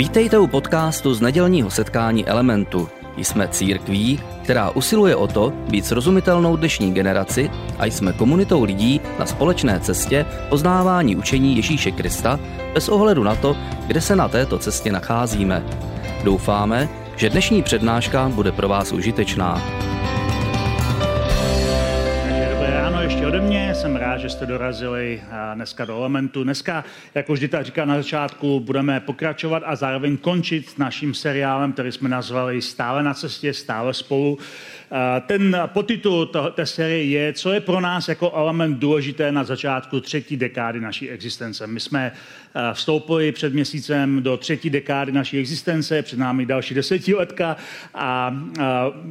Vítejte u podcastu z nedělního setkání Elementu. Jsme církví, která usiluje o to být srozumitelnou dnešní generaci a jsme komunitou lidí na společné cestě poznávání učení Ježíše Krista bez ohledu na to, kde se na této cestě nacházíme. Doufáme, že dnešní přednáška bude pro vás užitečná. Jsem rád, že jste dorazili dneska do Elementu. Dneska, jako vždy tak říká na začátku, budeme pokračovat a zároveň končit s naším seriálem, který jsme nazvali Stále na cestě, stále spolu. Ten podtitul té série je, co je pro nás jako element důležité na začátku třetí dekády naší existence. My jsme vstoupili před měsícem do třetí dekády naší existence, před námi další desetiletka a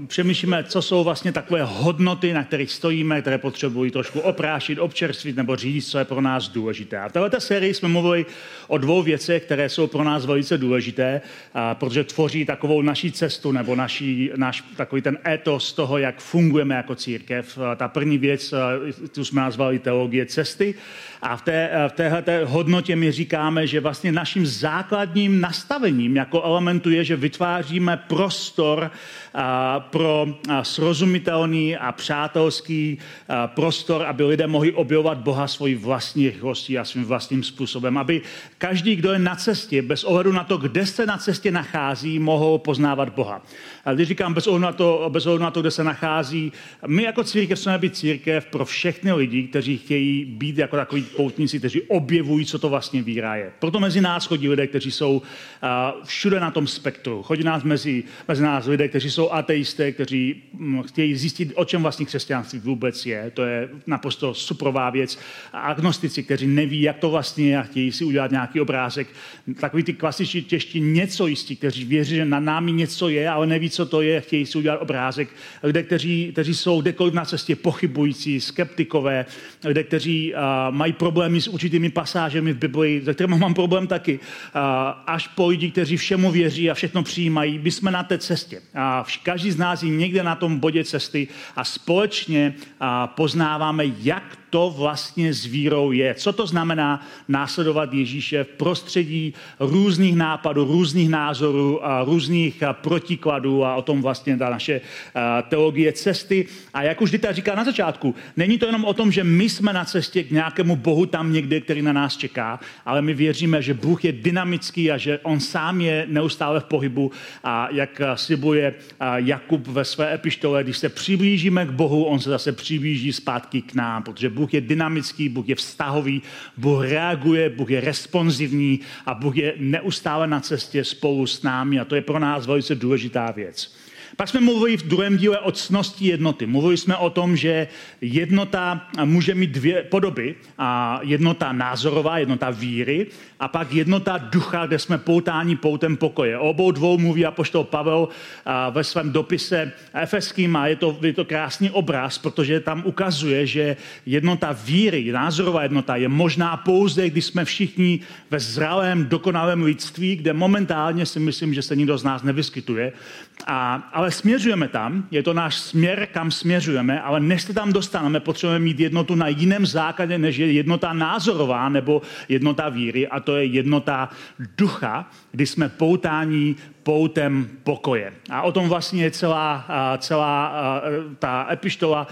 přemýšlíme, co jsou vlastně takové hodnoty, na kterých stojíme, které potřebují trošku oprášit, občerstvit nebo říct, co je pro nás důležité. A v této sérii jsme mluvili o dvou věcech, které jsou pro nás velice důležité, protože tvoří takovou naší cestu nebo naší, náš takový ten etos z toho, jak fungujeme jako církev. Ta první věc, eh, tu jsme nazvali teologie cesty. A v, té, eh, v téhle hodnotě my říkáme, že vlastně naším základním nastavením jako elementu je, že vytváříme prostor eh, pro srozumitelný a přátelský prostor, aby lidé mohli objevovat Boha svojí vlastní rychlostí a svým vlastním způsobem. Aby každý, kdo je na cestě, bez ohledu na to, kde se na cestě nachází, mohl poznávat Boha. A když říkám bez ohledu na to, bez ohledu na to kde se nachází. My jako církev chceme být církev pro všechny lidi, kteří chtějí být jako takový poutníci, kteří objevují, co to vlastně víra je. Proto mezi nás chodí lidé, kteří jsou všude na tom spektru. Chodí nás mezi, mezi nás lidé, kteří jsou ateisté, kteří um, chtějí zjistit, o čem vlastně křesťanství vůbec je. To je naprosto suprová věc. A agnostici, kteří neví, jak to vlastně je a chtějí si udělat nějaký obrázek. Takový ty klasiční těžší něco jistí, kteří věří, že na námi něco je, ale neví, co to je, chtějí si udělat obrázek lidé, kteří, kteří jsou kdekoliv na cestě pochybující, skeptikové, lidé, kteří uh, mají problémy s určitými pasážemi v Bibli, se kterými mám problém taky, uh, až po lidi, kteří všemu věří a všechno přijímají. My jsme na té cestě. A každý z nás je někde na tom bodě cesty a společně uh, poznáváme, jak to vlastně s vírou je. Co to znamená následovat Ježíše v prostředí různých nápadů, různých názorů, a různých protikladů a o tom vlastně ta naše teologie cesty. A jak už Dita říká na začátku, není to jenom o tom, že my jsme na cestě k nějakému Bohu tam někde, který na nás čeká, ale my věříme, že Bůh je dynamický a že On sám je neustále v pohybu a jak slibuje Jakub ve své epištole, když se přiblížíme k Bohu, On se zase přiblíží zpátky k nám, protože Bůh je dynamický, Bůh je vztahový, Bůh reaguje, Bůh je responsivní a Bůh je neustále na cestě spolu s námi a to je pro nás velice důležitá věc. Pak jsme mluvili v druhém díle o cnosti jednoty. Mluvili jsme o tom, že jednota může mít dvě podoby. A jednota názorová, jednota víry a pak jednota ducha, kde jsme poutáni poutem pokoje. O obou dvou mluví apoštol Pavel ve svém dopise efeským a je to, je to krásný obraz, protože tam ukazuje, že jednota víry, názorová jednota je možná pouze, když jsme všichni ve zralém, dokonalém lidství, kde momentálně si myslím, že se nikdo z nás nevyskytuje. A, ale směřujeme tam, je to náš směr, kam směřujeme, ale než se tam dostaneme, potřebujeme mít jednotu na jiném základě, než je jednota názorová nebo jednota víry, a to je jednota ducha, kdy jsme poutání poutem pokoje. A o tom vlastně je celá, celá ta epištola,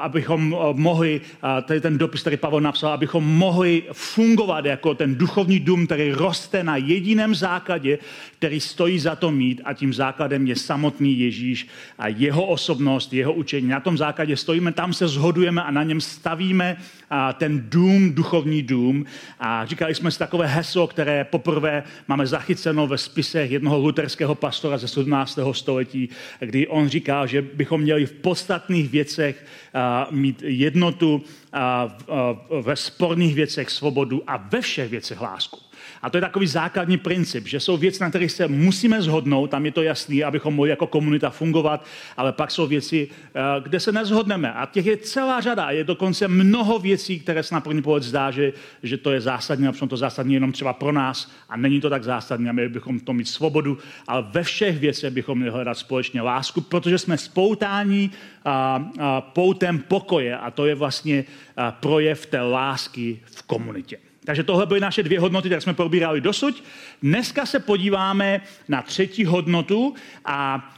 abychom mohli, tady ten dopis, který Pavel napsal, abychom mohli fungovat jako ten duchovní dům, který roste na jediném základě, který stojí za to mít a tím základem je samotný Ježíš a jeho osobnost, jeho učení. Na tom základě stojíme, tam se zhodujeme a na něm stavíme ten dům, duchovní dům. A říkali jsme si takové heslo, které poprvé máme zachyceno ve spisech jednoho luterského pastora ze 17. století, kdy on říká, že bychom měli v podstatných věcech mít jednotu, ve sporných věcech svobodu a ve všech věcech lásku. A to je takový základní princip, že jsou věci, na kterých se musíme zhodnout, tam je to jasný, abychom mohli jako komunita fungovat, ale pak jsou věci, eh, kde se nezhodneme. A těch je celá řada. Je dokonce mnoho věcí, které se na první pohled zdá, že, že to je zásadní, a to zásadní jenom třeba pro nás a není to tak zásadní a měli bychom to mít svobodu, ale ve všech věcech bychom měli hledat společně lásku, protože jsme spoutáni a, a poutem pokoje a to je vlastně projev té lásky v komunitě. Takže tohle byly naše dvě hodnoty, které jsme probírali dosud. Dneska se podíváme na třetí hodnotu a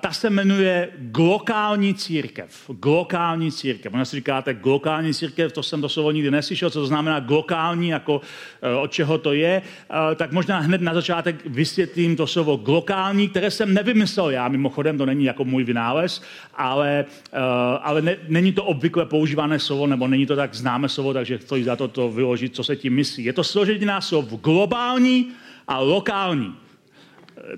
ta se jmenuje glokální církev. Glokální církev. Ona si říkáte, glokální církev, to jsem to slovo nikdy neslyšel, co to znamená glokální, jako e, od čeho to je. E, tak možná hned na začátek vysvětlím to slovo glokální, které jsem nevymyslel já, mimochodem, to není jako můj vynález, ale, e, ale ne, není to obvykle používané slovo, nebo není to tak známé slovo, takže stojí za to to vyložit, co se tím myslí. Je to složení slov globální a lokální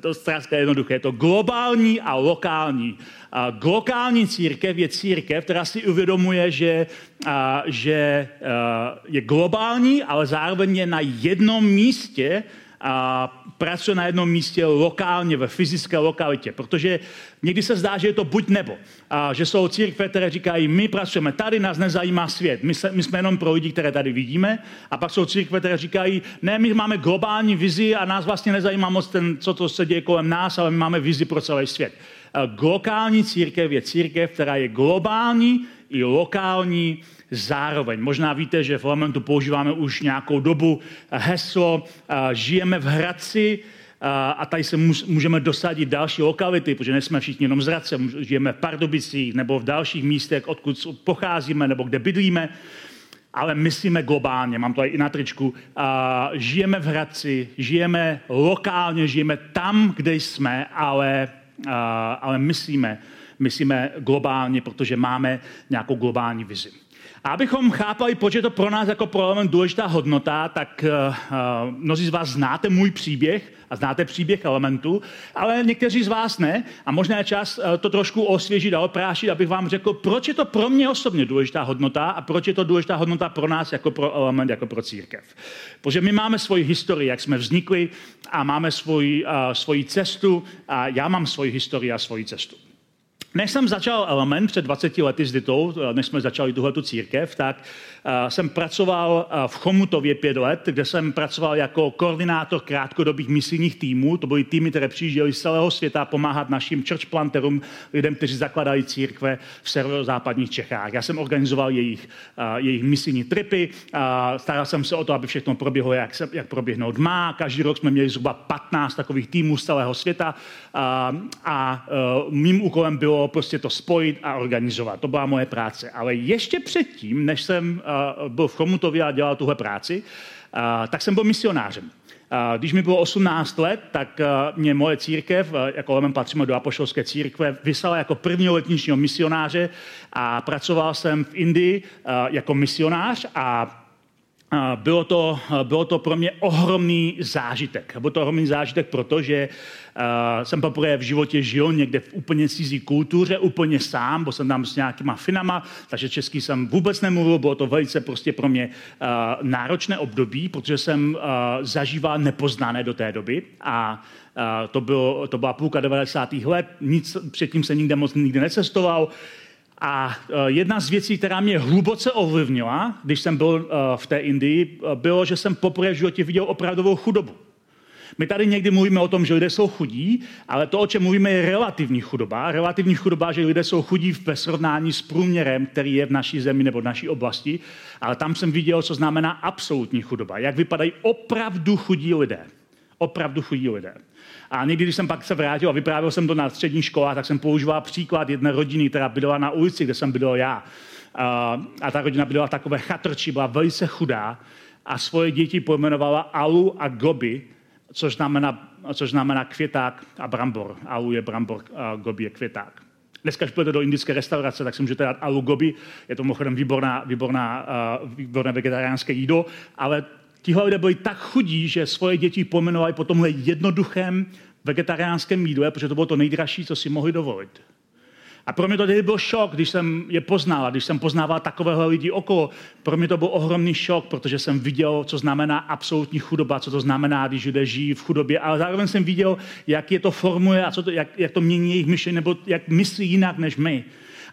to zkrátka jednoduché. Je to globální a lokální. A globální církev je církev, která si uvědomuje, že, a, že a, je globální, ale zároveň je na jednom místě a pracuje na jednom místě lokálně, ve fyzické lokalitě, protože někdy se zdá, že je to buď nebo. A že jsou církve, které říkají, my pracujeme tady, nás nezajímá svět, my, se, my jsme jenom pro lidi, které tady vidíme. A pak jsou církve, které říkají, ne, my máme globální vizi a nás vlastně nezajímá moc ten, co to se děje kolem nás, ale my máme vizi pro celý svět. Globální církev je církev, která je globální i lokální zároveň. Možná víte, že v Lamentu používáme už nějakou dobu heslo žijeme v Hradci, a tady se můžeme dosadit další lokality, protože nejsme všichni jenom z Hradce, žijeme v Pardubicích nebo v dalších místech, odkud pocházíme nebo kde bydlíme, ale myslíme globálně, mám to i na tričku, žijeme v Hradci, žijeme lokálně, žijeme tam, kde jsme, ale, ale myslíme, myslíme globálně, protože máme nějakou globální vizi. A abychom chápali, proč je to pro nás jako pro element důležitá hodnota, tak uh, mnozí z vás znáte můj příběh a znáte příběh elementu, ale někteří z vás ne. A možná je čas uh, to trošku osvěžit a oprášit, abych vám řekl, proč je to pro mě osobně důležitá hodnota a proč je to důležitá hodnota pro nás jako pro element, jako pro církev. Protože my máme svoji historii, jak jsme vznikli a máme svoji, uh, svoji cestu a já mám svoji historii a svoji cestu. Než jsem začal Element před 20 lety s Ditou, než jsme začali tuhletu církev, tak jsem pracoval v Chomutově pět let, kde jsem pracoval jako koordinátor krátkodobých misijních týmů. To byly týmy, které přijížděly z celého světa pomáhat našim church planterům, lidem, kteří zakladají církve v severozápadních Čechách. Já jsem organizoval jejich, jejich misijní tripy, staral jsem se o to, aby všechno proběhlo, jak, se, jak proběhnout má. Každý rok jsme měli zhruba 15 takových týmů z celého světa a mým úkolem bylo prostě to spojit a organizovat. To byla moje práce. Ale ještě předtím, než jsem byl v Chomutově a dělal tuhle práci, tak jsem byl misionářem. Když mi bylo 18 let, tak mě moje církev, jako element patříme do apoštolské církve, vyslala jako prvního letničního misionáře a pracoval jsem v Indii jako misionář a bylo to, bylo to pro mě ohromný zážitek. Byl to ohromný zážitek, protože jsem poprvé v životě žil někde v úplně cizí kultuře, úplně sám, byl jsem tam s nějakýma finama, takže český jsem vůbec nemluvil, bylo to velice prostě pro mě náročné období, protože jsem zažíval nepoznané do té doby a to, bylo, to byla půlka 90. let, nic předtím se nikde moc nikdy necestoval, a e, jedna z věcí, která mě hluboce ovlivnila, když jsem byl e, v té Indii, e, bylo, že jsem poprvé v životě viděl opravdovou chudobu. My tady někdy mluvíme o tom, že lidé jsou chudí, ale to, o čem mluvíme, je relativní chudoba. Relativní chudoba, že lidé jsou chudí ve srovnání s průměrem, který je v naší zemi nebo v naší oblasti. Ale tam jsem viděl, co znamená absolutní chudoba. Jak vypadají opravdu chudí lidé. Opravdu chudí lidé. A někdy, když jsem pak se vrátil a vyprávěl jsem to na střední škole, tak jsem používal příklad jedné rodiny, která bydlela na ulici, kde jsem bydlel já. A ta rodina bydlela takové chatrči, byla velice chudá a svoje děti pojmenovala Alu a Gobi, což znamená, což znamená květák a brambor. Alu je brambor, a Gobi je květák. Dneska, když půjdete do indické restaurace, tak si můžete dát alu gobi. Je to mimochodem výborná, výborná, uh, výborné vegetariánské jídlo, ale tihle lidé byli tak chudí, že svoje děti pomenovali po tomhle jednoduchém vegetariánském jídle, protože to bylo to nejdražší, co si mohli dovolit. A pro mě to tehdy byl šok, když jsem je poznal, když jsem poznával takového lidi okolo. Pro mě to byl ohromný šok, protože jsem viděl, co znamená absolutní chudoba, co to znamená, když lidé žijí v chudobě, ale zároveň jsem viděl, jak je to formuje a co to, jak, jak to mění jejich myšlení, nebo jak myslí jinak než my.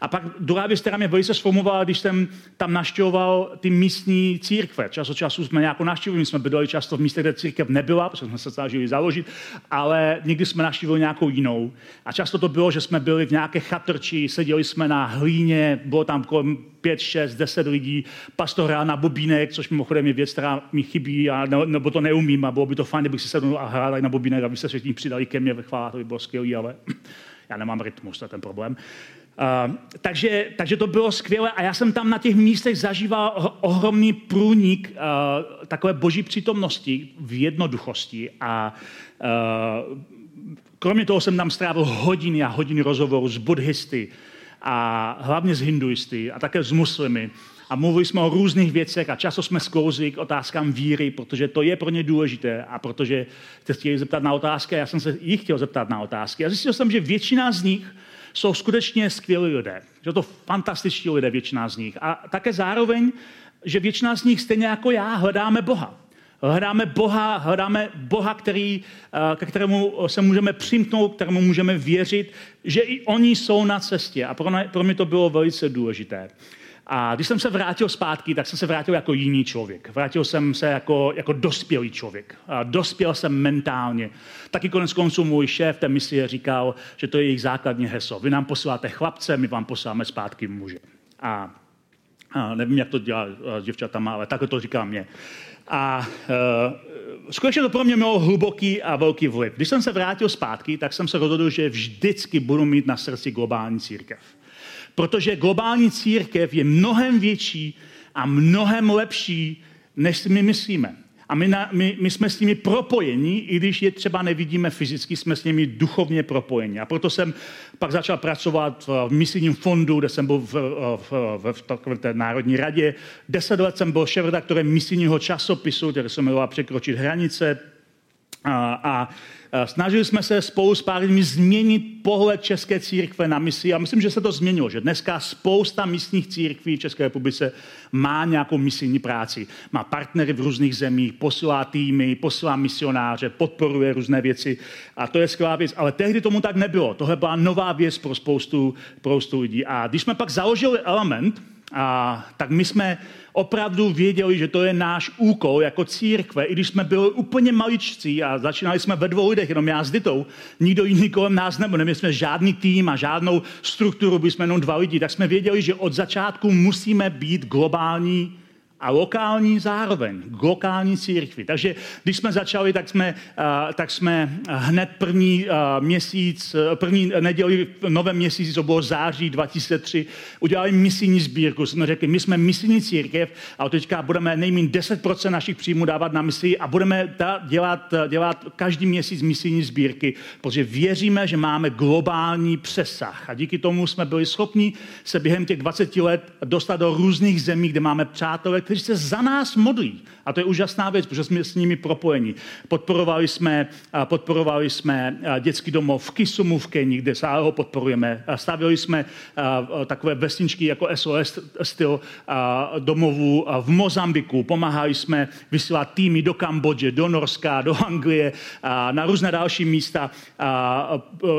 A pak druhá věc, která mě velice sformovala, když jsem tam naštěvoval ty místní církve. Čas od času jsme nějakou navštívili, jsme bydleli často v místě, kde církev nebyla, protože jsme se snažili založit, ale někdy jsme navštívili nějakou jinou. A často to bylo, že jsme byli v nějaké chatrči, seděli jsme na hlíně, bylo tam kolem 5, 6, 10 lidí, pastor hrál na bobínek, což mimochodem je věc, která mi chybí, a ne, nebo to neumím a bylo by to fajn, kdybych si sednul a hrál na bobínek, aby se všichni přidali ke mně ve chvála, to by bylo skvělé, ale já nemám rytmus, to je ten problém. Uh, takže, takže to bylo skvělé a já jsem tam na těch místech zažíval ohromný průnik uh, takové boží přítomnosti v jednoduchosti a uh, kromě toho jsem tam strávil hodiny a hodiny rozhovorů s buddhisty a hlavně s hinduisty a také s muslimy a mluvili jsme o různých věcech a často jsme sklouzli k otázkám víry, protože to je pro ně důležité a protože jste chtěli zeptat na otázky a já jsem se jich chtěl zeptat na otázky. A zjistil jsem, že většina z nich jsou skutečně skvělí lidé. Že to fantastičtí lidé, většina z nich. A také zároveň, že většina z nich, stejně jako já, hledáme Boha. Hledáme Boha, hledáme Boha, který, eh, ke kterému se můžeme přimknout, kterému můžeme věřit, že i oni jsou na cestě. A pro mě to bylo velice důležité. A když jsem se vrátil zpátky, tak jsem se vrátil jako jiný člověk. Vrátil jsem se jako, jako dospělý člověk. A dospěl jsem mentálně. Taky konec konců můj šéf té misie říkal, že to je jejich základní heslo. Vy nám posíláte chlapce, my vám posíláme zpátky muže. A, a nevím, jak to dělá s děvčatama, ale takhle to říká mě. A uh, skutečně to pro mě mělo hluboký a velký vliv. Když jsem se vrátil zpátky, tak jsem se rozhodl, že vždycky budu mít na srdci globální církev. Protože globální církev je mnohem větší a mnohem lepší, než si my myslíme. A my, na, my, my jsme s nimi propojeni, i když je třeba nevidíme fyzicky, jsme s nimi duchovně propojeni. A proto jsem pak začal pracovat v misijním fondu, kde jsem byl v, v, v, v takové té Národní radě. Deset let jsem byl šéf-redaktorem misijního časopisu, který se jmenoval Překročit hranice. A, a Snažili jsme se spolu s pár lidmi změnit pohled České církve na misi a myslím, že se to změnilo, že dneska spousta místních církví v České republice má nějakou misijní práci. Má partnery v různých zemích, posílá týmy, posílá misionáře, podporuje různé věci a to je skvělá věc. Ale tehdy tomu tak nebylo. Tohle byla nová věc pro spoustu, pro spoustu lidí. A když jsme pak založili Element, a, tak my jsme opravdu věděli, že to je náš úkol jako církve, i když jsme byli úplně maličcí a začínali jsme ve dvou lidech, jenom já s Ditou, nikdo jiný kolem nás nebyl, neměli jsme žádný tým a žádnou strukturu, byli jsme jenom dva lidi, tak jsme věděli, že od začátku musíme být globální a lokální zároveň, lokální církvi. Takže když jsme začali, tak jsme, tak jsme hned první měsíc, první neděli v novém měsíci, to bylo září 2003, udělali misijní sbírku. Jsme řekli, my jsme misijní církev a teďka budeme nejméně 10% našich příjmů dávat na misi a budeme dělat, dělat každý měsíc misijní sbírky, protože věříme, že máme globální přesah. A díky tomu jsme byli schopni se během těch 20 let dostat do různých zemí, kde máme přátelé, kteří se za nás modlí. A to je úžasná věc, protože jsme s nimi propojeni. Podporovali jsme, podporovali jsme dětský domov v Kisumu v Keni, kde se ho podporujeme. Stavili jsme takové vesničky jako SOS styl domovů v Mozambiku. Pomáhali jsme vysílat týmy do Kambodže, do Norska, do Anglie, na různé další místa.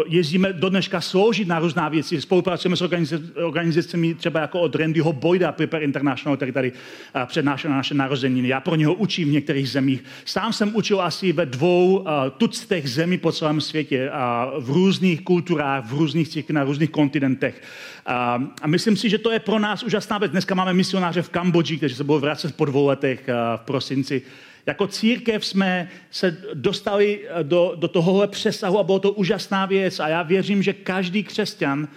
Jezdíme do dneška sloužit na různá věci. Spolupracujeme s organizacemi třeba jako od Randyho Boyda, Prepare International, který tady přednášel na naše narozeniny. Já pro něho učím v některých zemích. Sám jsem učil asi ve dvou uh, tuctech zemí po celém světě, uh, v různých kulturách, v různých církvích, na různých kontinentech. Uh, a myslím si, že to je pro nás úžasná věc. Dneska máme misionáře v Kambodži, kteří se budou vracet po dvou letech v prosinci. Jako církev jsme se dostali do, do tohohle přesahu a bylo to úžasná věc. A já věřím, že každý křesťan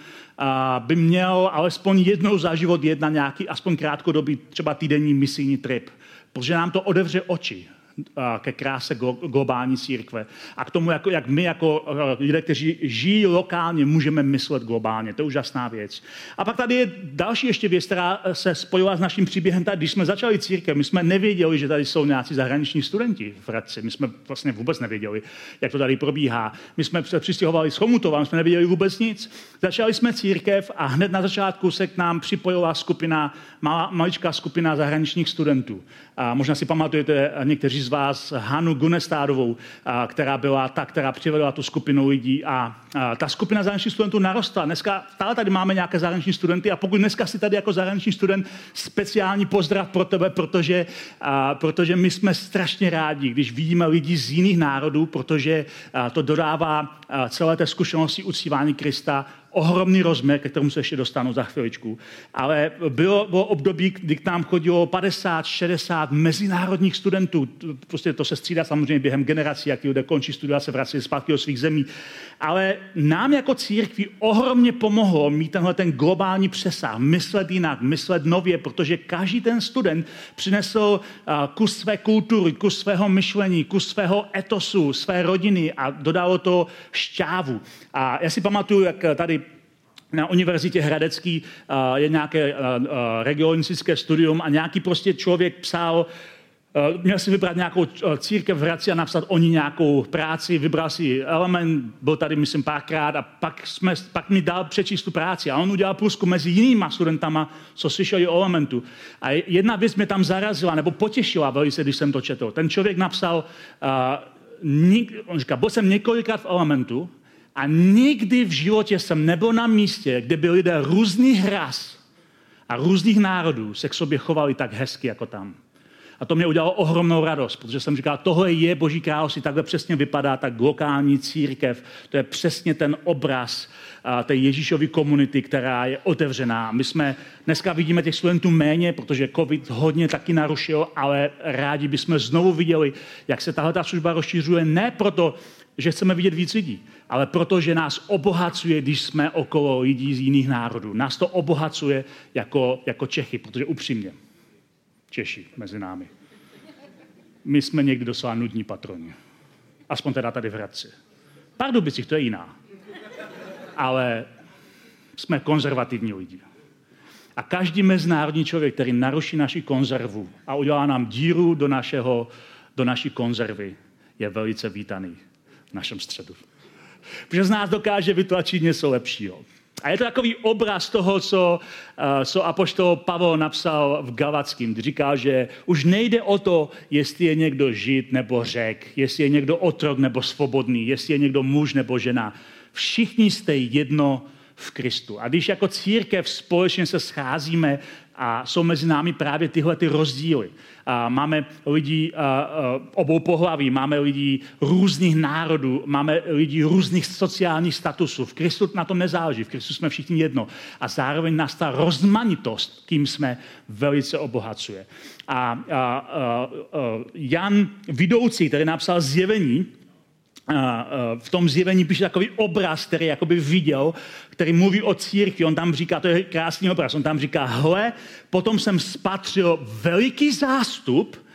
by měl alespoň jednou za život jet na nějaký, aspoň krátkodobý, třeba týdenní misijní trip, protože nám to odevře oči ke kráse globální církve a k tomu, jako, jak my jako lidé, kteří žijí lokálně, můžeme myslet globálně. To je úžasná věc. A pak tady je další ještě věc, která se spojila s naším příběhem. Tady, když jsme začali církev, my jsme nevěděli, že tady jsou nějací zahraniční studenti v Hradci. My jsme vlastně vůbec nevěděli, jak to tady probíhá. My jsme přistěhovali z Chomutova, my jsme nevěděli vůbec nic. Začali jsme církev a hned na začátku se k nám připojila skupina, malá, maličká skupina zahraničních studentů. A možná si pamatujete někteří z vás Hanu Gunestádovou, která byla ta, která přivedla tu skupinu lidí a, ta skupina zahraničních studentů narostla. Dneska stále tady máme nějaké zahraniční studenty a pokud dneska si tady jako zahraniční student speciální pozdrav pro tebe, protože, protože my jsme strašně rádi, když vidíme lidi z jiných národů, protože to dodává celé té zkušenosti uctívání Krista ohromný rozměr, ke kterému se ještě dostanu za chviličku. Ale bylo, bylo období, kdy k nám chodilo 50, 60 mezinárodních studentů. Prostě to se střídá samozřejmě během generací, jak lidé končí studia, se vrací zpátky do svých zemí. Ale nám jako církvi ohromně pomohlo mít tenhle ten globální přesah, myslet jinak, myslet nově, protože každý ten student přinesl kus své kultury, kus svého myšlení, kus svého etosu, své rodiny a dodalo to šťávu. A já si pamatuju, jak tady na univerzitě Hradecký je nějaké regionistické studium a nějaký prostě člověk psal, měl si vybrat nějakou církev v Hradci a napsat o ní nějakou práci, vybral si element, byl tady, myslím, párkrát a pak, jsme, pak mi dal přečíst tu práci a on udělal průzkum mezi jinýma studentama, co slyšeli o elementu. A jedna věc mě tam zarazila, nebo potěšila velice, když jsem to četl. Ten člověk napsal, uh, nik, on říká, byl jsem několikrát v elementu a nikdy v životě jsem nebyl na místě, kde by lidé různých ras a různých národů se k sobě chovali tak hezky jako tam. A to mě udělalo ohromnou radost, protože jsem říkal, tohle je Boží království, takhle přesně vypadá tak lokální církev. To je přesně ten obraz té Ježíšové komunity, která je otevřená. My jsme dneska vidíme těch studentů méně, protože COVID hodně taky narušil, ale rádi bychom znovu viděli, jak se tahle služba rozšiřuje. Ne proto, že chceme vidět víc lidí, ale protože nás obohacuje, když jsme okolo lidí z jiných národů. Nás to obohacuje jako, jako Čechy, protože upřímně, Češi mezi námi. My jsme někdy doslova nudní patroni. Aspoň teda tady v Hradci. Pardubicích to je jiná. Ale jsme konzervativní lidi. A každý mezinárodní člověk, který naruší naši konzervu a udělá nám díru do, našeho, do naší konzervy, je velice vítaný našem středu. Protože z nás dokáže vytlačit něco lepšího. A je to takový obraz toho, co, uh, co apoštol Pavel napsal v Galackým, kdy říká, že už nejde o to, jestli je někdo žid nebo řek, jestli je někdo otrok nebo svobodný, jestli je někdo muž nebo žena. Všichni jste jedno v Kristu. A když jako církev společně se scházíme a jsou mezi námi právě tyhle ty rozdíly. A máme lidi obou pohlaví, máme lidi různých národů, máme lidi různých sociálních statusů. V Kristu na tom nezáleží, v Kristu jsme všichni jedno. A zároveň nás ta rozmanitost, kým jsme, velice obohacuje. A, a, a, a Jan Vidoucí, který napsal zjevení, v tom zjevení píše takový obraz, který jakoby viděl, který mluví o církvi. On tam říká, to je krásný obraz, on tam říká, hle, potom jsem spatřil veliký zástup,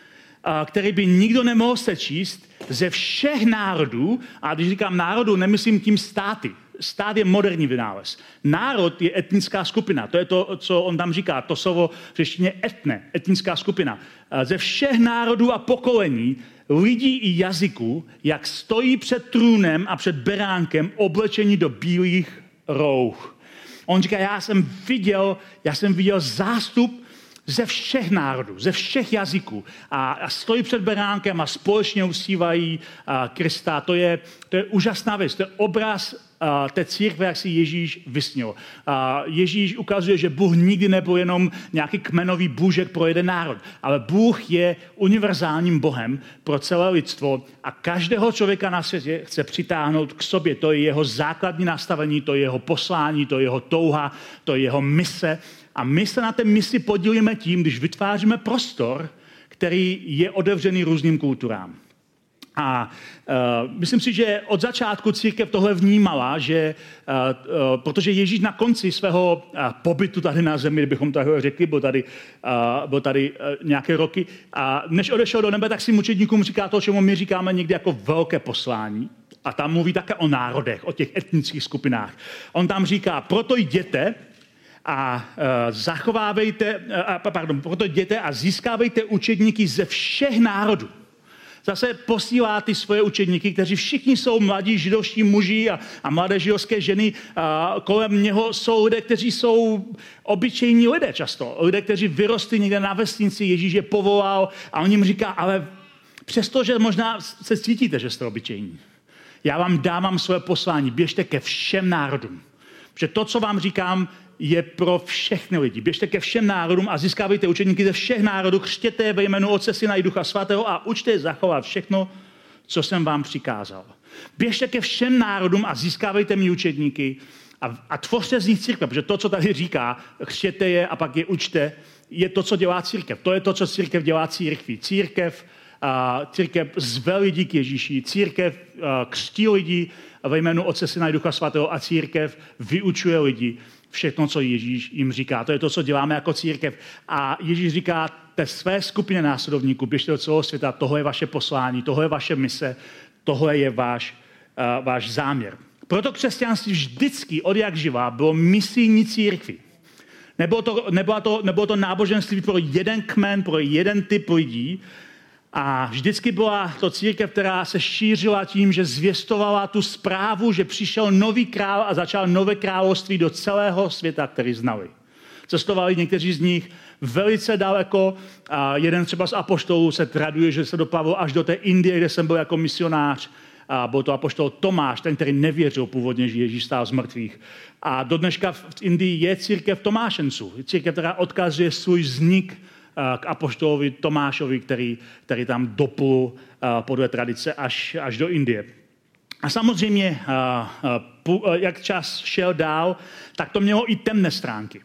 který by nikdo nemohl sečíst ze všech národů, a když říkám národů, nemyslím tím státy. Stát je moderní vynález. Národ je etnická skupina. To je to, co on tam říká. To slovo v řeštině etne, etnická skupina. Ze všech národů a pokolení lidí i jazyků, jak stojí před trůnem a před beránkem oblečení do bílých rouch. On říká, já jsem viděl, já jsem viděl zástup ze všech národů, ze všech jazyků a, a stojí před beránkem a společně usívají a, Krista. To je, to je úžasná věc, to je obraz té církve, jak si Ježíš vysnil. Ježíš ukazuje, že Bůh nikdy nebyl jenom nějaký kmenový bůžek pro jeden národ, ale Bůh je univerzálním Bohem pro celé lidstvo a každého člověka na světě chce přitáhnout k sobě. To je jeho základní nastavení, to je jeho poslání, to je jeho touha, to je jeho mise. A my se na té misi podílíme tím, když vytváříme prostor, který je otevřený různým kulturám. A uh, myslím si, že od začátku církev tohle vnímala, že uh, uh, protože Ježíš na konci svého uh, pobytu tady na zemi, kdybychom takhle řekli, byl tady, uh, byl tady uh, nějaké roky, a než odešel do nebe, tak si mučedníkům říká to, čemu my říkáme někdy jako velké poslání. A tam mluví také o národech, o těch etnických skupinách. On tam říká, proto jděte a uh, zachovávejte, uh, pardon, proto jděte a získávejte učedníky ze všech národů zase posílá ty svoje učedníky, kteří všichni jsou mladí židovští muži a, a mladé židovské ženy. A kolem něho jsou lidé, kteří jsou obyčejní lidé často. Lidé, kteří vyrostli někde na vesnici, Ježíš je povolal a on jim říká, ale Přestože možná se cítíte, že jste obyčejní. Já vám dávám své poslání, běžte ke všem národům. Že to, co vám říkám, je pro všechny lidi. Běžte ke všem národům a získávejte učeníky ze všech národů, křtěte ve jménu Otce, Syna i Ducha Svatého a učte je zachovat všechno, co jsem vám přikázal. Běžte ke všem národům a získávejte mi učedníky a, a tvořte z nich církve, protože to, co tady říká, chřtěte je a pak je učte, je to, co dělá církev. To je to, co církev dělá církví. Církev, uh, církev zve lidi k Ježíši, církev křtí lidi ve jménu Otce, Syna i Ducha Svatého a církev vyučuje lidi všechno, co Ježíš jim říká. To je to, co děláme jako církev. A Ježíš říká té své skupině následovníků, běžte do celého světa, tohle je vaše poslání, tohle je vaše mise, tohle je váš, uh, váš záměr. Proto křesťanství vždycky od jak živá bylo misijní církví. Nebylo to, nebylo, to, nebylo to náboženství pro jeden kmen, pro jeden typ lidí, a vždycky byla to církev, která se šířila tím, že zvěstovala tu zprávu, že přišel nový král a začal nové království do celého světa, který znali. Cestovali někteří z nich velice daleko. A jeden třeba z apoštolů se traduje, že se doplavil až do té Indie, kde jsem byl jako misionář. A byl to apoštol Tomáš, ten, který nevěřil původně, že Ježíš stál z mrtvých. A do dneška v Indii je církev Tomášenců. Církev, která odkazuje svůj vznik k apoštolovi Tomášovi, který, který tam doplul eh, podle tradice až, až do Indie. A samozřejmě, eh, jak čas šel dál, tak to mělo i temné stránky.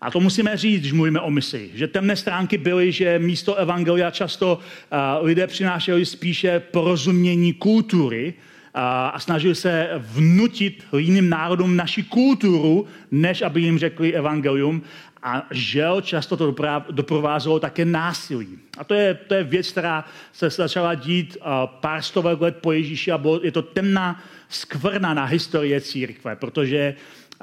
A to musíme říct, když mluvíme o misi, že temné stránky byly, že místo evangelia často lidé přinášeli spíše porozumění kultury a snažili se vnutit jiným národům naši kulturu, než aby jim řekli evangelium. A žel často to doprovázelo také násilí. A to je, to je věc, která se začala dít pár stovek let po Ježíši a bylo, je to temná skvrna na historie církve, protože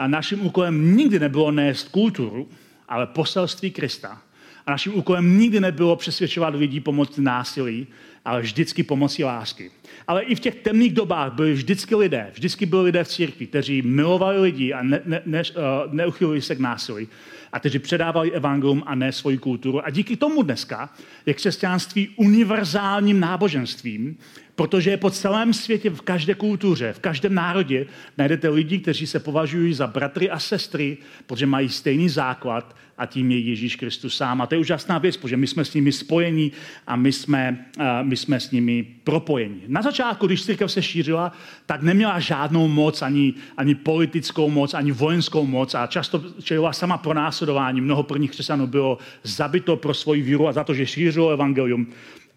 naším úkolem nikdy nebylo nést kulturu, ale poselství Krista. A naším úkolem nikdy nebylo přesvědčovat lidí pomocí násilí, ale vždycky pomocí lásky. Ale i v těch temných dobách byli vždycky lidé, vždycky byli lidé v církvi, kteří milovali lidi a ne, ne, ne, uh, neuchylili se k násilí a kteří předávali evangelium a ne svoji kulturu. A díky tomu dneska je křesťanství univerzálním náboženstvím, protože je po celém světě, v každé kultuře, v každém národě najdete lidi, kteří se považují za bratry a sestry, protože mají stejný základ a tím je Ježíš Kristus sám. A to je úžasná věc, protože my jsme s nimi spojení a my jsme, my jsme s nimi propojeni. Na začátku, když církev se šířila, tak neměla žádnou moc, ani, ani politickou moc, ani vojenskou moc a často čelila sama pro následování. Mnoho prvních křesťanů bylo zabito pro svoji víru a za to, že šířilo evangelium.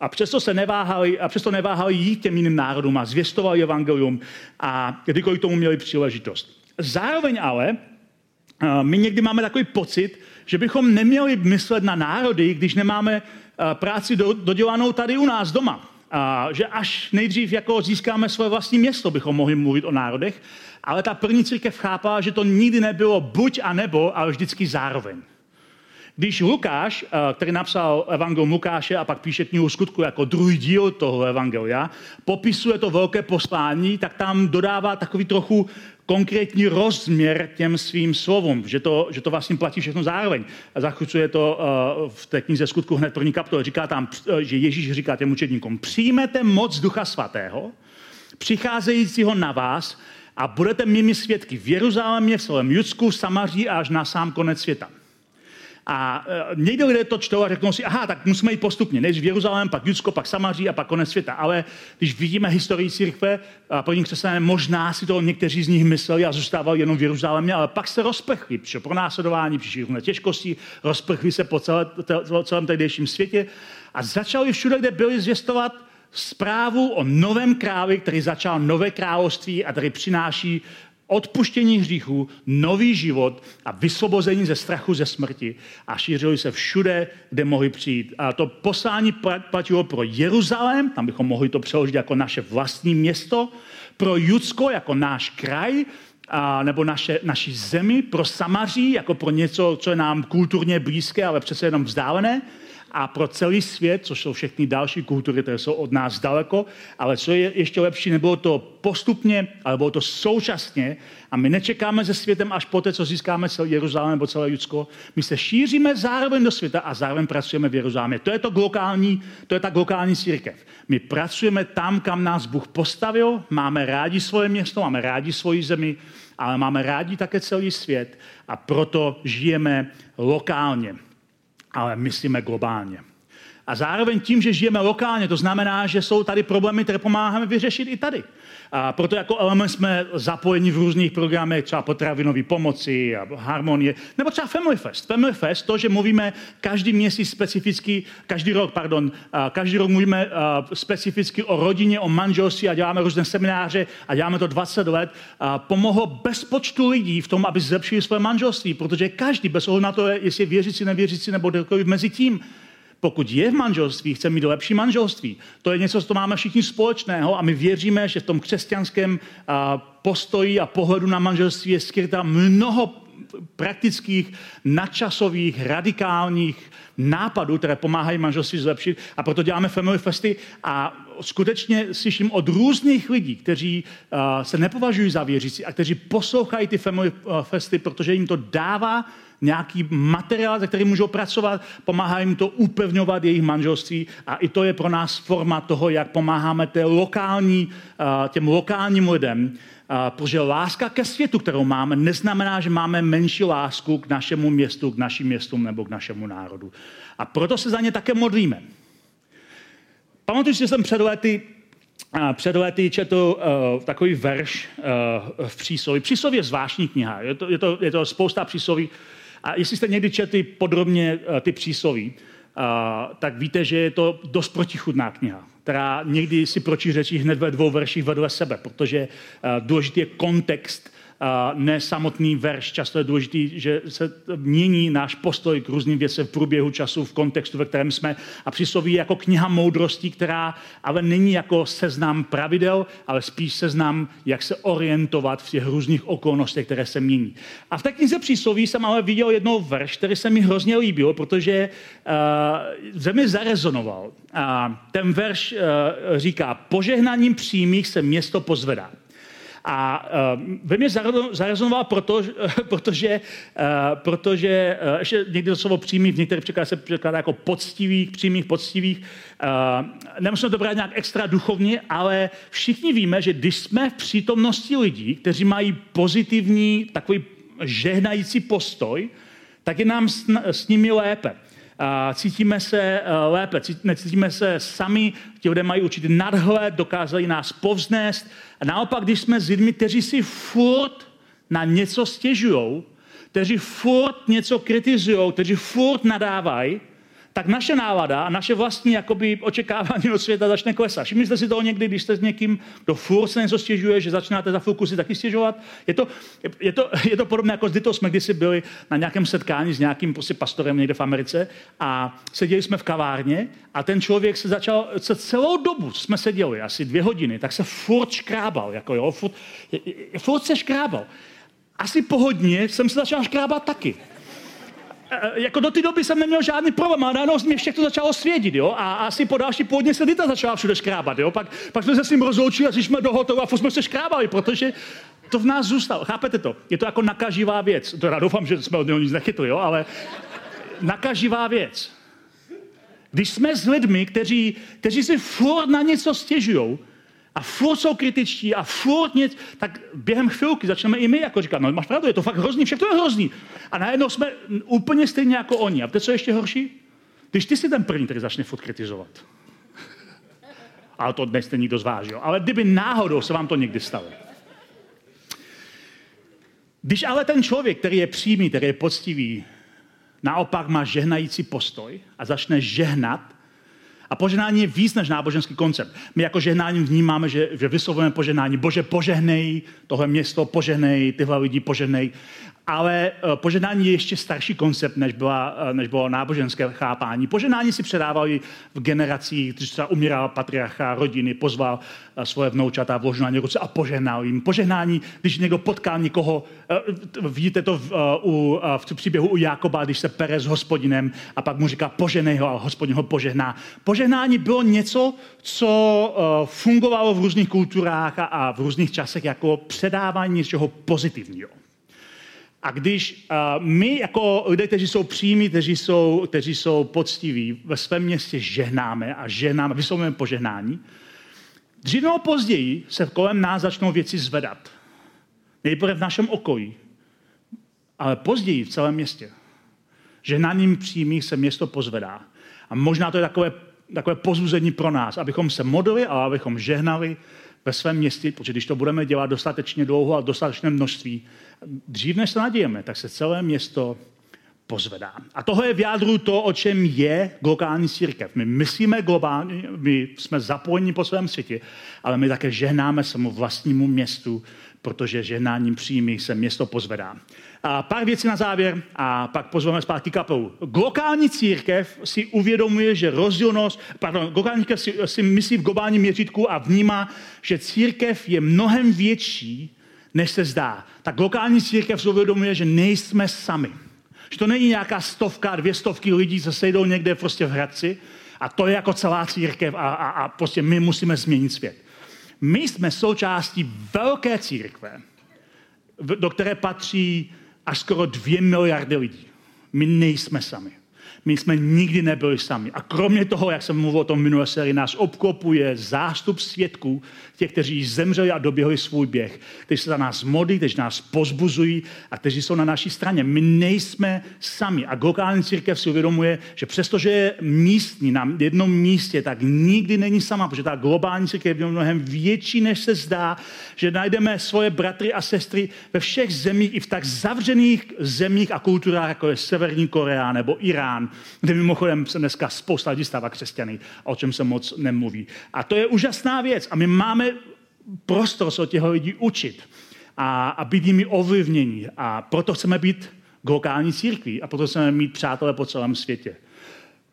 A přesto se neváhali, a přesto neváhali jít těm jiným národům a zvěstovali evangelium a kdykoliv tomu měli příležitost. Zároveň ale my někdy máme takový pocit, že bychom neměli myslet na národy, když nemáme práci dodělanou tady u nás doma. A že až nejdřív jako získáme své vlastní město, bychom mohli mluvit o národech, ale ta první církev chápala, že to nikdy nebylo buď a nebo, ale vždycky zároveň. Když Lukáš, eh, který napsal evangelium Lukáše a pak píše knihu skutku jako druhý díl toho evangelia, popisuje to velké poslání, tak tam dodává takový trochu konkrétní rozměr těm svým slovům, že to, že to vlastně platí všechno zároveň. A zachycuje to uh, v té knize skutku hned první kapitole. Říká tam, uh, že Ježíš říká těm učedníkům, přijmete moc Ducha Svatého, přicházejícího na vás a budete mými svědky v Jeruzalémě, v celém Judsku, Samaří a až na sám konec světa. A e, někdy lidé to čtou a řeknou si, aha, tak musíme jít postupně, než v Jeruzalém, pak Judsko, pak Samaří a pak konec světa. Ale když vidíme historii církve, a první křesťané, možná si to někteří z nich mysleli a zůstávali jenom v Jeruzalémě, ale pak se rozprchli, přišlo pronásledování, přišly různé těžkosti, rozprchli se po celé, celém tehdejším světě a začali všude, kde byli zvěstovat zprávu o novém králi, který začal nové království a který přináší odpuštění hříchů, nový život a vysvobození ze strachu ze smrti a šířili se všude, kde mohli přijít. A to poslání platilo pro Jeruzalém, tam bychom mohli to přeložit jako naše vlastní město, pro Judsko jako náš kraj, a, nebo naše, naši zemi, pro Samaří jako pro něco, co je nám kulturně blízké, ale přece jenom vzdálené, a pro celý svět, což jsou všechny další kultury, které jsou od nás daleko, ale co je ještě lepší, nebylo to postupně, ale bylo to současně a my nečekáme se světem až poté, co získáme celý Jeruzalém nebo celé Judsko. My se šíříme zároveň do světa a zároveň pracujeme v Jeruzalémě. To je to glokální, to je ta glokální církev. My pracujeme tam, kam nás Bůh postavil, máme rádi svoje město, máme rádi svoji zemi, ale máme rádi také celý svět a proto žijeme lokálně, ale myslíme globálně. A zároveň tím, že žijeme lokálně, to znamená, že jsou tady problémy, které pomáháme vyřešit i tady. A proto jako element jsme zapojeni v různých programech, třeba potravinové pomoci a harmonie, nebo třeba Family Fest. Family Fest, to, že mluvíme každý měsíc specificky, každý rok, pardon, každý rok mluvíme specificky o rodině, o manželství a děláme různé semináře a děláme to 20 let, pomohlo bezpočtu lidí v tom, aby zlepšili své manželství, protože každý, bez ohledu na to, jestli je věřící, nevěřící nebo kdokoliv mezi tím, pokud je v manželství, chce mít lepší manželství. To je něco, co máme všichni společného a my věříme, že v tom křesťanském postoji a pohledu na manželství je skryta mnoho praktických, nadčasových, radikálních nápadů, které pomáhají manželství zlepšit. A proto děláme Family Festy a skutečně slyším od různých lidí, kteří uh, se nepovažují za věřící a kteří poslouchají ty Family Festy, protože jim to dává nějaký materiál, se kterým můžou pracovat, pomáhá jim to upevňovat jejich manželství a i to je pro nás forma toho, jak pomáháme té lokální, těm lokálním lidem, protože láska ke světu, kterou máme, neznamená, že máme menší lásku k našemu městu, k našim městům nebo k našemu národu. A proto se za ně také modlíme. Pamatuju, že jsem před lety před lety četl uh, takový verš uh, v přísloví. Přísloví je zvláštní kniha. Je to, je to, je to spousta přísloví. A jestli jste někdy četli podrobně uh, ty přísloví, uh, tak víte, že je to dost protichudná kniha, která někdy si pročí hned ve dvou verších vedle sebe, protože uh, důležitý je kontext ne samotný verš. Často je důležitý, že se mění náš postoj k různým věcem v průběhu času, v kontextu, ve kterém jsme. A přísloví jako kniha moudrosti, která ale není jako seznam pravidel, ale spíš seznam, jak se orientovat v těch různých okolnostech, které se mění. A v té knize přísloví jsem ale viděl jednou verš, který se mi hrozně líbil, protože uh, ze mě zarezonoval. Uh, ten verš uh, říká, požehnaním přímých se město pozvedá. A uh, ve mně zarezonoval proto, protože, uh, protože uh, ještě někdy to slovo přímý v některých překladech se překládá jako poctivých, přímých, poctivých. Nemusíme to brát nějak extra duchovně, ale všichni víme, že když jsme v přítomnosti lidí, kteří mají pozitivní, takový žehnající postoj, tak je nám s nimi lépe cítíme se eh, lépe, necítíme se sami, ti lidé mají určitý nadhled, dokázali nás povznést. A naopak, když jsme s lidmi, kteří si furt na něco stěžují, kteří furt něco kritizují, kteří furt nadávají, tak naše nálada a naše vlastní jakoby, očekávání od světa začne klesat. Všimli jste si toho někdy, když jste s někým, kdo furt se něco stěžuje, že začínáte za chvilku si taky stěžovat? Je to, je to, je to podobné, jako kdy to jsme kdysi byli na nějakém setkání s nějakým prostě pastorem někde v Americe a seděli jsme v kavárně a ten člověk se začal, se celou dobu jsme seděli, asi dvě hodiny, tak se furt škrábal, jako jo, furt, furt se škrábal. Asi po hodině jsem se začal škrábat taky. Eh, jako do té doby jsem neměl žádný problém, ale najednou mě všechno začalo svědit, jo, a asi po další půdně se Dita začala všude škrábat, jo, pak, pak jsme se s ním rozloučili a jsme do hotovu a jsme se škrábali, protože to v nás zůstalo. Chápete to? Je to jako nakaživá věc. Já doufám, že jsme od něho nic nechytli, jo, ale nakaživá věc. Když jsme s lidmi, kteří, kteří si furt na něco stěžují, a furt jsou kritičtí a furt nic, tak během chvilky začneme i my jako říkat, no máš pravdu, je to fakt hrozný, všechno je hrozný. A najednou jsme úplně stejně jako oni. A to co je ještě horší? Když ty si ten první, který začne furt kritizovat. Ale to dnes nikdo zvážil. Ale kdyby náhodou se vám to někdy stalo. Když ale ten člověk, který je přímý, který je poctivý, naopak má žehnající postoj a začne žehnat, a požehnání je víc než náboženský koncept. My jako žehnání vnímáme, že, že vyslovujeme požehnání. Bože, požehnej tohle město, požehnej tyhle lidi, požehnej. Ale eh, požehnání je ještě starší koncept, než, byla, eh, než bylo náboženské chápání. Požehnání si předávali v generacích, když třeba umíral patriarcha rodiny, pozval eh, svoje vnoučata, vložil na ně ruce a požehnal jim. Požehnání, když někdo potkal někoho, vidíte to v, u, v příběhu u Jakoba, když se pere s hospodinem a pak mu říká poženej ho a hospodin ho požehná. Požehnání bylo něco, co fungovalo v různých kulturách a v různých časech jako předávání něčeho pozitivního. A když uh, my jako lidé, kteří jsou přímí, kteří jsou, kteří jsou poctiví, ve svém městě žehnáme a žehnáme, vyslovujeme požehnání, dřív nebo později se kolem nás začnou věci zvedat. Nejprve v našem okolí, ale později v celém městě. Žehnáním přímých se město pozvedá. A možná to je takové, takové pozbuzení pro nás, abychom se modlili a abychom žehnali ve svém městě, protože když to budeme dělat dostatečně dlouho a dostatečné množství, dřív než se nadějeme, tak se celé město pozvedá. A tohle je v jádru to, o čem je globální církev. My myslíme globálně, my jsme zapojeni po svém světě, ale my také žehnáme svému vlastnímu městu, protože žehnáním přímých se město pozvedá. A pár věcí na závěr a pak pozveme zpátky kapelu. Globální církev si uvědomuje, že rozdílnost, pardon, globální církev si, si myslí v globálním měřítku a vnímá, že církev je mnohem větší, než se zdá. Tak globální církev si uvědomuje, že nejsme sami. Že to není nějaká stovka, dvě stovky lidí, co sejdou někde prostě v Hradci a to je jako celá církev a, a, a prostě my musíme změnit svět. My jsme součástí velké církve, do které patří až skoro dvě miliardy lidí. My nejsme sami. My jsme nikdy nebyli sami. A kromě toho, jak jsem mluvil o tom minulé sérii, nás obklopuje zástup svědků, těch, kteří zemřeli a doběhli svůj běh, kteří se za nás modlí, kteří nás pozbuzují a kteří jsou na naší straně. My nejsme sami. A globální církev si uvědomuje, že přestože je místní na jednom místě, tak nikdy není sama, protože ta globální církev je mnohem větší, než se zdá, že najdeme svoje bratry a sestry ve všech zemích, i v tak zavřených zemích a kulturách, jako je Severní Korea nebo Irán, kde mimochodem se dneska spousta lidí stává křesťany, o čem se moc nemluví. A to je úžasná věc. A my máme prostor se od těch lidí učit a, a být jimi ovlivnění. A proto chceme být globální církví a proto chceme mít přátelé po celém světě.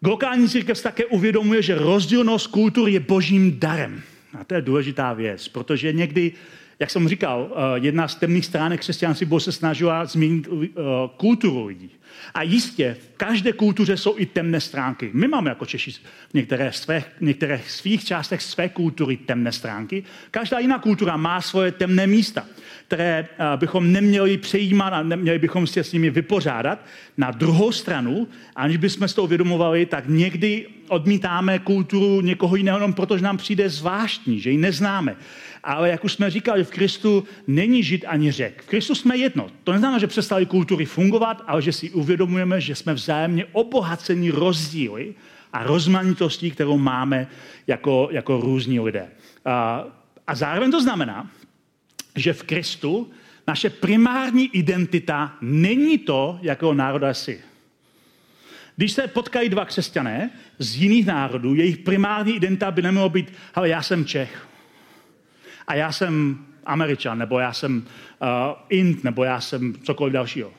Globální církev také uvědomuje, že rozdílnost kultur je božím darem. A to je důležitá věc, protože někdy, jak jsem říkal, eh, jedna z temných stránek křesťanství se snažila změnit eh, kulturu lidí. A jistě, v každé kultuře jsou i temné stránky. My máme jako Češi v některé, své, některé svých částech své kultury temné stránky. Každá jiná kultura má svoje temné místa, které eh, bychom neměli přejímat a neměli bychom se s nimi vypořádat. Na druhou stranu, aniž bychom s to uvědomovali, tak někdy odmítáme kulturu někoho jiného, jenom protože nám přijde zvláštní, že ji neznáme. Ale jak už jsme říkali, v Kristu není žid ani řek. V Kristu jsme jedno. To neznamená, že přestali kultury fungovat, ale že si uvědomujeme, že jsme vzájemně obohacení rozdíly a rozmanitostí, kterou máme jako, jako různí lidé. A, a zároveň to znamená, že v Kristu naše primární identita není to, jakého národa jsi. Když se potkají dva křesťané z jiných národů, jejich primární identita by nemělo být, ale já jsem Čech, a já jsem Američan, nebo já jsem uh, Int, nebo já jsem cokoliv dalšího.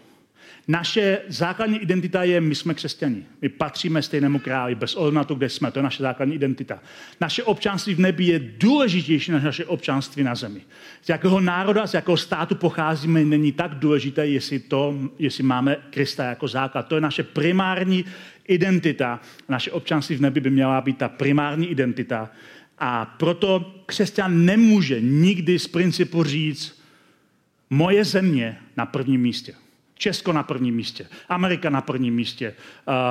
Naše základní identita je, my jsme křesťani. My patříme stejnému králi, bez ohledu na to, kde jsme. To je naše základní identita. Naše občanství v nebi je důležitější než naše občanství na zemi. Z jakého národa, z jakého státu pocházíme, není tak důležité, jestli, to, jestli máme Krista jako základ. To je naše primární identita. Naše občanství v nebi by měla být ta primární identita, a proto křesťan nemůže nikdy z principu říct, moje země na prvním místě. Česko na prvním místě, Amerika na prvním místě,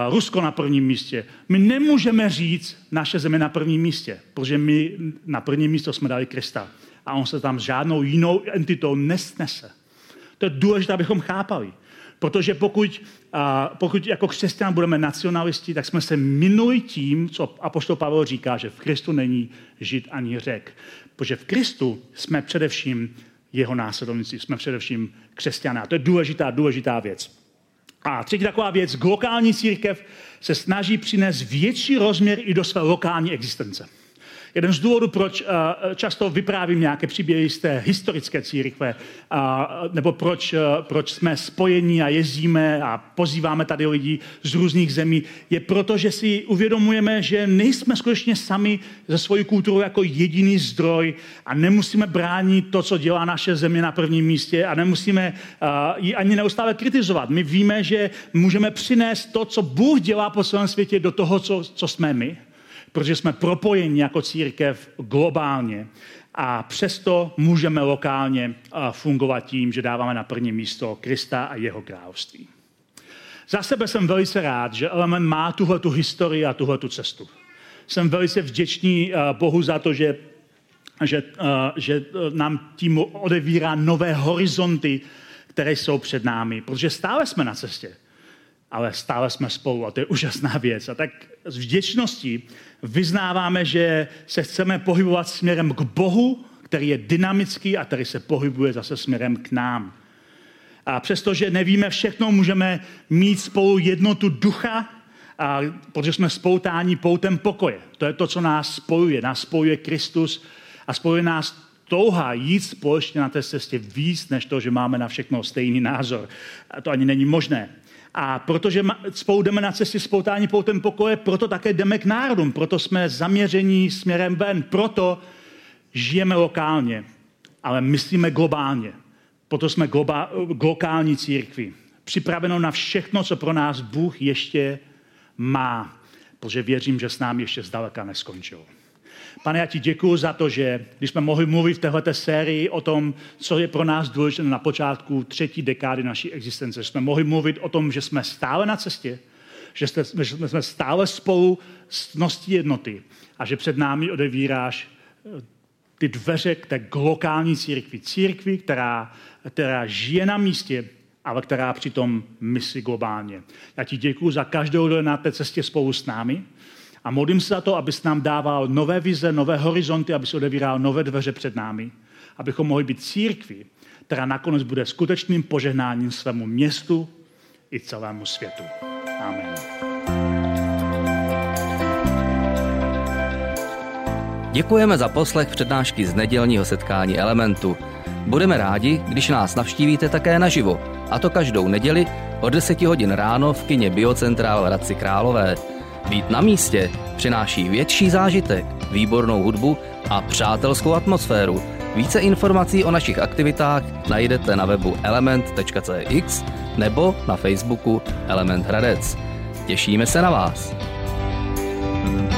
uh, Rusko na prvním místě. My nemůžeme říct naše země na prvním místě, protože my na prvním místo jsme dali Krista a on se tam s žádnou jinou entitou nesnese. To je důležité, abychom chápali. Protože pokud, a, pokud jako křesťan budeme nacionalisti, tak jsme se minuli tím, co apoštol Pavel říká, že v Kristu není žid ani řek. Protože v Kristu jsme především jeho následovníci, jsme především křesťané. To je důležitá, důležitá věc. A třetí taková věc, lokální církev se snaží přinést větší rozměr i do své lokální existence. Jeden z důvodů, proč uh, často vyprávím nějaké příběhy z té historické církve, nebo proč, uh, proč jsme spojení a jezdíme a pozýváme tady lidi z různých zemí, je proto, že si uvědomujeme, že nejsme skutečně sami ze svojí kulturou jako jediný zdroj a nemusíme bránit to, co dělá naše země na prvním místě a nemusíme uh, ji ani neustále kritizovat. My víme, že můžeme přinést to, co Bůh dělá po celém světě, do toho, co, co jsme my protože jsme propojeni jako církev globálně a přesto můžeme lokálně fungovat tím, že dáváme na první místo Krista a jeho království. Za sebe jsem velice rád, že Element má tuhle tu historii a tuhle tu cestu. Jsem velice vděčný Bohu za to, že, že, že nám tím odevírá nové horizonty, které jsou před námi, protože stále jsme na cestě ale stále jsme spolu a to je úžasná věc. A tak s vděčností vyznáváme, že se chceme pohybovat směrem k Bohu, který je dynamický a který se pohybuje zase směrem k nám. A přestože nevíme všechno, můžeme mít spolu jednotu ducha, a, protože jsme spoutáni poutem pokoje. To je to, co nás spojuje. Nás spojuje Kristus a spojuje nás touha jít společně na té cestě víc, než to, že máme na všechno stejný názor. A to ani není možné. A protože spolu jdeme na cestě spoutání poutem pokoje, proto také jdeme k národům, proto jsme zaměření směrem ven, proto žijeme lokálně, ale myslíme globálně. Proto jsme globa, lokální církvi. Připraveno na všechno, co pro nás Bůh ještě má, protože věřím, že s námi ještě zdaleka neskončil. Pane, já ti děkuji za to, že když jsme mohli mluvit v této sérii o tom, co je pro nás důležité na počátku třetí dekády naší existence, že jsme mohli mluvit o tom, že jsme stále na cestě, že, jste, že jsme stále spolu s nosti jednoty a že před námi odevíráš eh, ty dveře k té lokální církvi. Církvi, která, která žije na místě, ale která přitom myslí globálně. Já ti děkuji za každou, kdo na té cestě spolu s námi. A modlím se za to, abys nám dával nové vize, nové horizonty, aby se odevíral nové dveře před námi, abychom mohli být církví, která nakonec bude skutečným požehnáním svému městu i celému světu. Amen. Děkujeme za poslech přednášky z nedělního setkání Elementu. Budeme rádi, když nás navštívíte také naživo, a to každou neděli od 10 hodin ráno v kině Biocentrál v Hradci Králové. Být na místě přináší větší zážitek, výbornou hudbu a přátelskou atmosféru. Více informací o našich aktivitách najdete na webu element.cx nebo na Facebooku Element Hradec. Těšíme se na vás. thank you